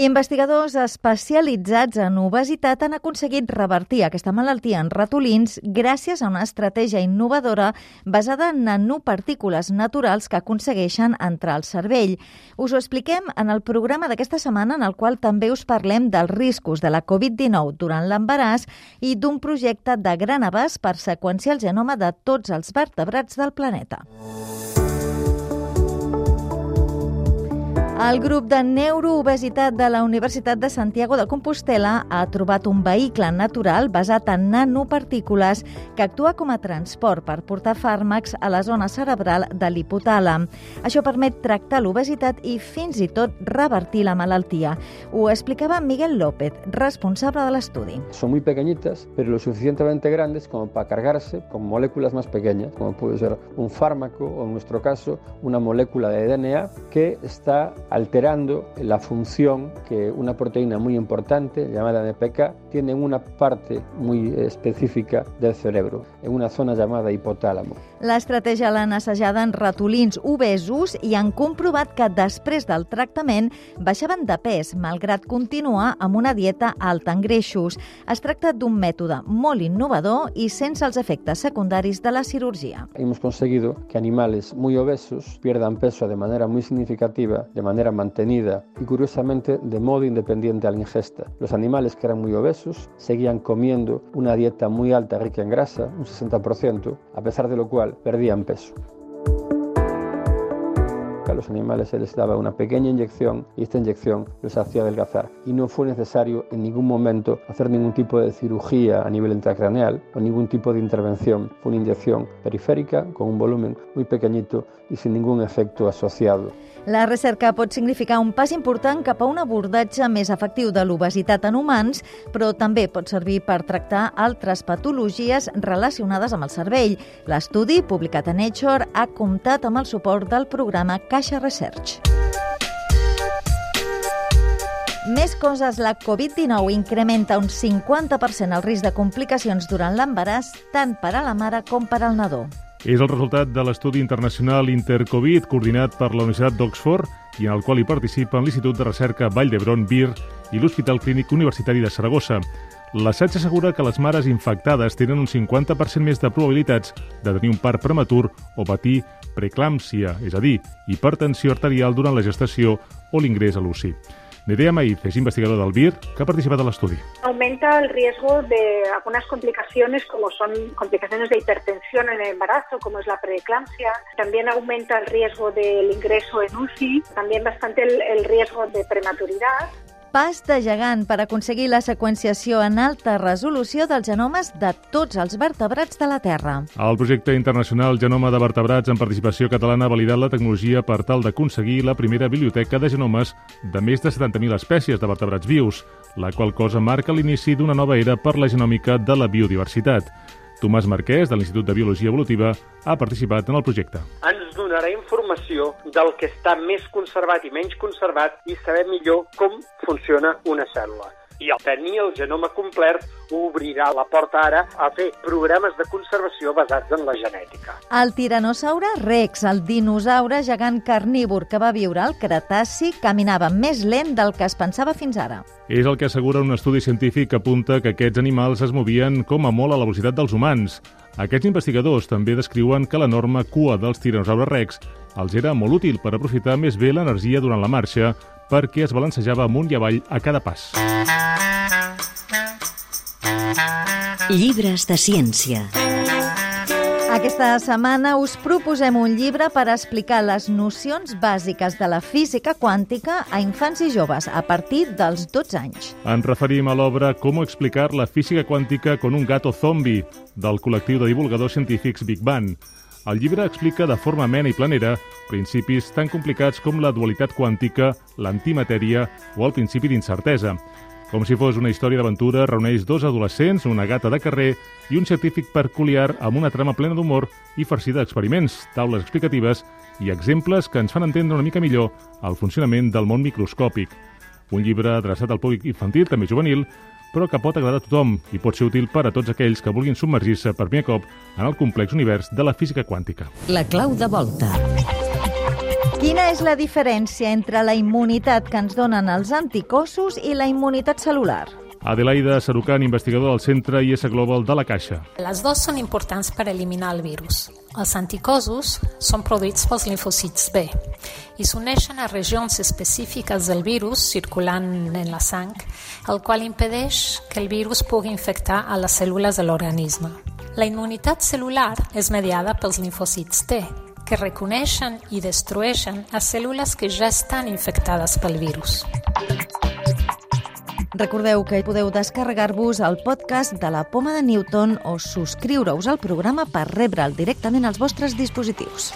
Investigadors especialitzats en obesitat han aconseguit revertir aquesta malaltia en ratolins gràcies a una estratègia innovadora basada en nanopartícules naturals que aconsegueixen entrar al cervell. Us ho expliquem en el programa d'aquesta setmana en el qual també us parlem dels riscos de la Covid-19 durant l'embaràs i d'un projecte de gran abast per seqüenciar el genoma de tots els vertebrats del planeta. El grup de neuroobesitat de la Universitat de Santiago de Compostela ha trobat un vehicle natural basat en nanopartícules que actua com a transport per portar fàrmacs a la zona cerebral de l'hipotàlam. Això permet tractar l'obesitat i fins i tot revertir la malaltia. Ho explicava Miguel López, responsable de l'estudi. Son muy pequeñitas, pero lo suficientemente grandes como para cargarse con moléculas más pequeñas, como puede ser un fármaco o en nuestro caso una molécula de DNA que está alterando la función que una proteína muy importante llamada NPK tiene en una parte muy específica del cerebro, en una zona llamada hipotálamo. L'estratègia l'han assajada en ratolins obesos i han comprovat que després del tractament baixaven de pes, malgrat continuar amb una dieta alta en greixos. Es tracta d'un mètode molt innovador i sense els efectes secundaris de la cirurgia. Hemos conseguido que animales muy obesos pierdan peso de manera muy significativa, de manera mantenida y curiosamente de modo independiente a la ingesta. Los animales que eran muy obesos seguían comiendo una dieta muy alta, rica en grasa, un 60%, a pesar de lo cual perdían peso. A los animales se les daba una pequeña inyección y esta inyección los hacía adelgazar. Y no fue necesario en ningún momento hacer ningún tipo de cirugía a nivel intracraneal o ningún tipo de intervención. Fue una inyección periférica con un volumen muy pequeñito y sin ningún efecto asociado. La recerca pot significar un pas important cap a un abordatge més efectiu de l'obesitat en humans, però també pot servir per tractar altres patologies relacionades amb el cervell. L'estudi, publicat a Nature, ha comptat amb el suport del programa Caixa Research. Més coses, la Covid-19 incrementa un 50% el risc de complicacions durant l'embaràs, tant per a la mare com per al nadó. És el resultat de l'estudi internacional Intercovid coordinat per la Universitat d'Oxford i en el qual hi participen l'Institut de Recerca Vall d'Hebron BIR i l'Hospital Clínic Universitari de Saragossa. L'assaig assegura que les mares infectades tenen un 50% més de probabilitats de tenir un part prematur o patir preeclàmpsia, és a dir, hipertensió arterial durant la gestació o l'ingrés a l'UCI. Nerea Maíz es investigador del BIR que ha participado en el estudio. Aumenta el riesgo de algunas complicaciones como son complicaciones de hipertensión en el embarazo, como es la preeclampsia. También aumenta el riesgo del ingreso en UCI, también bastante el, el riesgo de prematuridad. Pas de gegant per aconseguir la seqüenciació en alta resolució dels genomes de tots els vertebrats de la Terra. El projecte internacional Genoma de Vertebrats en participació catalana ha validat la tecnologia per tal d'aconseguir la primera biblioteca de genomes de més de 70.000 espècies de vertebrats vius, la qual cosa marca l'inici d'una nova era per la genòmica de la biodiversitat. Tomàs Marquès, de l'Institut de Biologia Evolutiva, ha participat en el projecte. Ens donarà informació del que està més conservat i menys conservat i saber millor com funciona una cèl·lula. I al tenir el genoma complet obrirà la porta ara a fer programes de conservació basats en la genètica. El tiranosaure rex, el dinosaure gegant carnívor que va viure al Cretaci, caminava més lent del que es pensava fins ara. És el que assegura un estudi científic que apunta que aquests animals es movien com a molt a la velocitat dels humans. Aquests investigadors també descriuen que l'enorme cua dels tiranosaures rex els era molt útil per aprofitar més bé l'energia durant la marxa perquè es balancejava amunt i avall a cada pas. Llibres de ciència. Aquesta setmana us proposem un llibre per explicar les nocions bàsiques de la física quàntica a infants i joves a partir dels 12 anys. Ens referim a l'obra Com explicar la física quàntica con un gato zombi, del col·lectiu de divulgadors científics Big Bang. El llibre explica de forma mena i planera principis tan complicats com la dualitat quàntica, l'antimatèria o el principi d'incertesa. Com si fos una història d'aventura, reuneix dos adolescents, una gata de carrer i un científic peculiar amb una trama plena d'humor i farcida d'experiments, taules explicatives i exemples que ens fan entendre una mica millor el funcionament del món microscòpic. un llibre adreçat al públic infantil, també juvenil, però que pot agradar a tothom i pot ser útil per a tots aquells que vulguin submergir-se per primer cop en el complex univers de la física quàntica. La clau de volta. Quina és la diferència entre la immunitat que ens donen els anticossos i la immunitat celular? Adelaida Sarucan, investigador del Centre IS Global de la Caixa. Les dues són importants per eliminar el virus. Els anticossos són produïts pels linfocits B i s'uneixen a regions específiques del virus circulant en la sang, el qual impedeix que el virus pugui infectar a les cèl·lules de l'organisme. La immunitat celular és mediada pels linfocits T, que reconeixen i destrueixen a cèl·lules que ja estan infectades pel virus. Recordeu que podeu descarregar-vos el podcast de la Poma de Newton o subscriure-us al programa per rebre'l directament als vostres dispositius.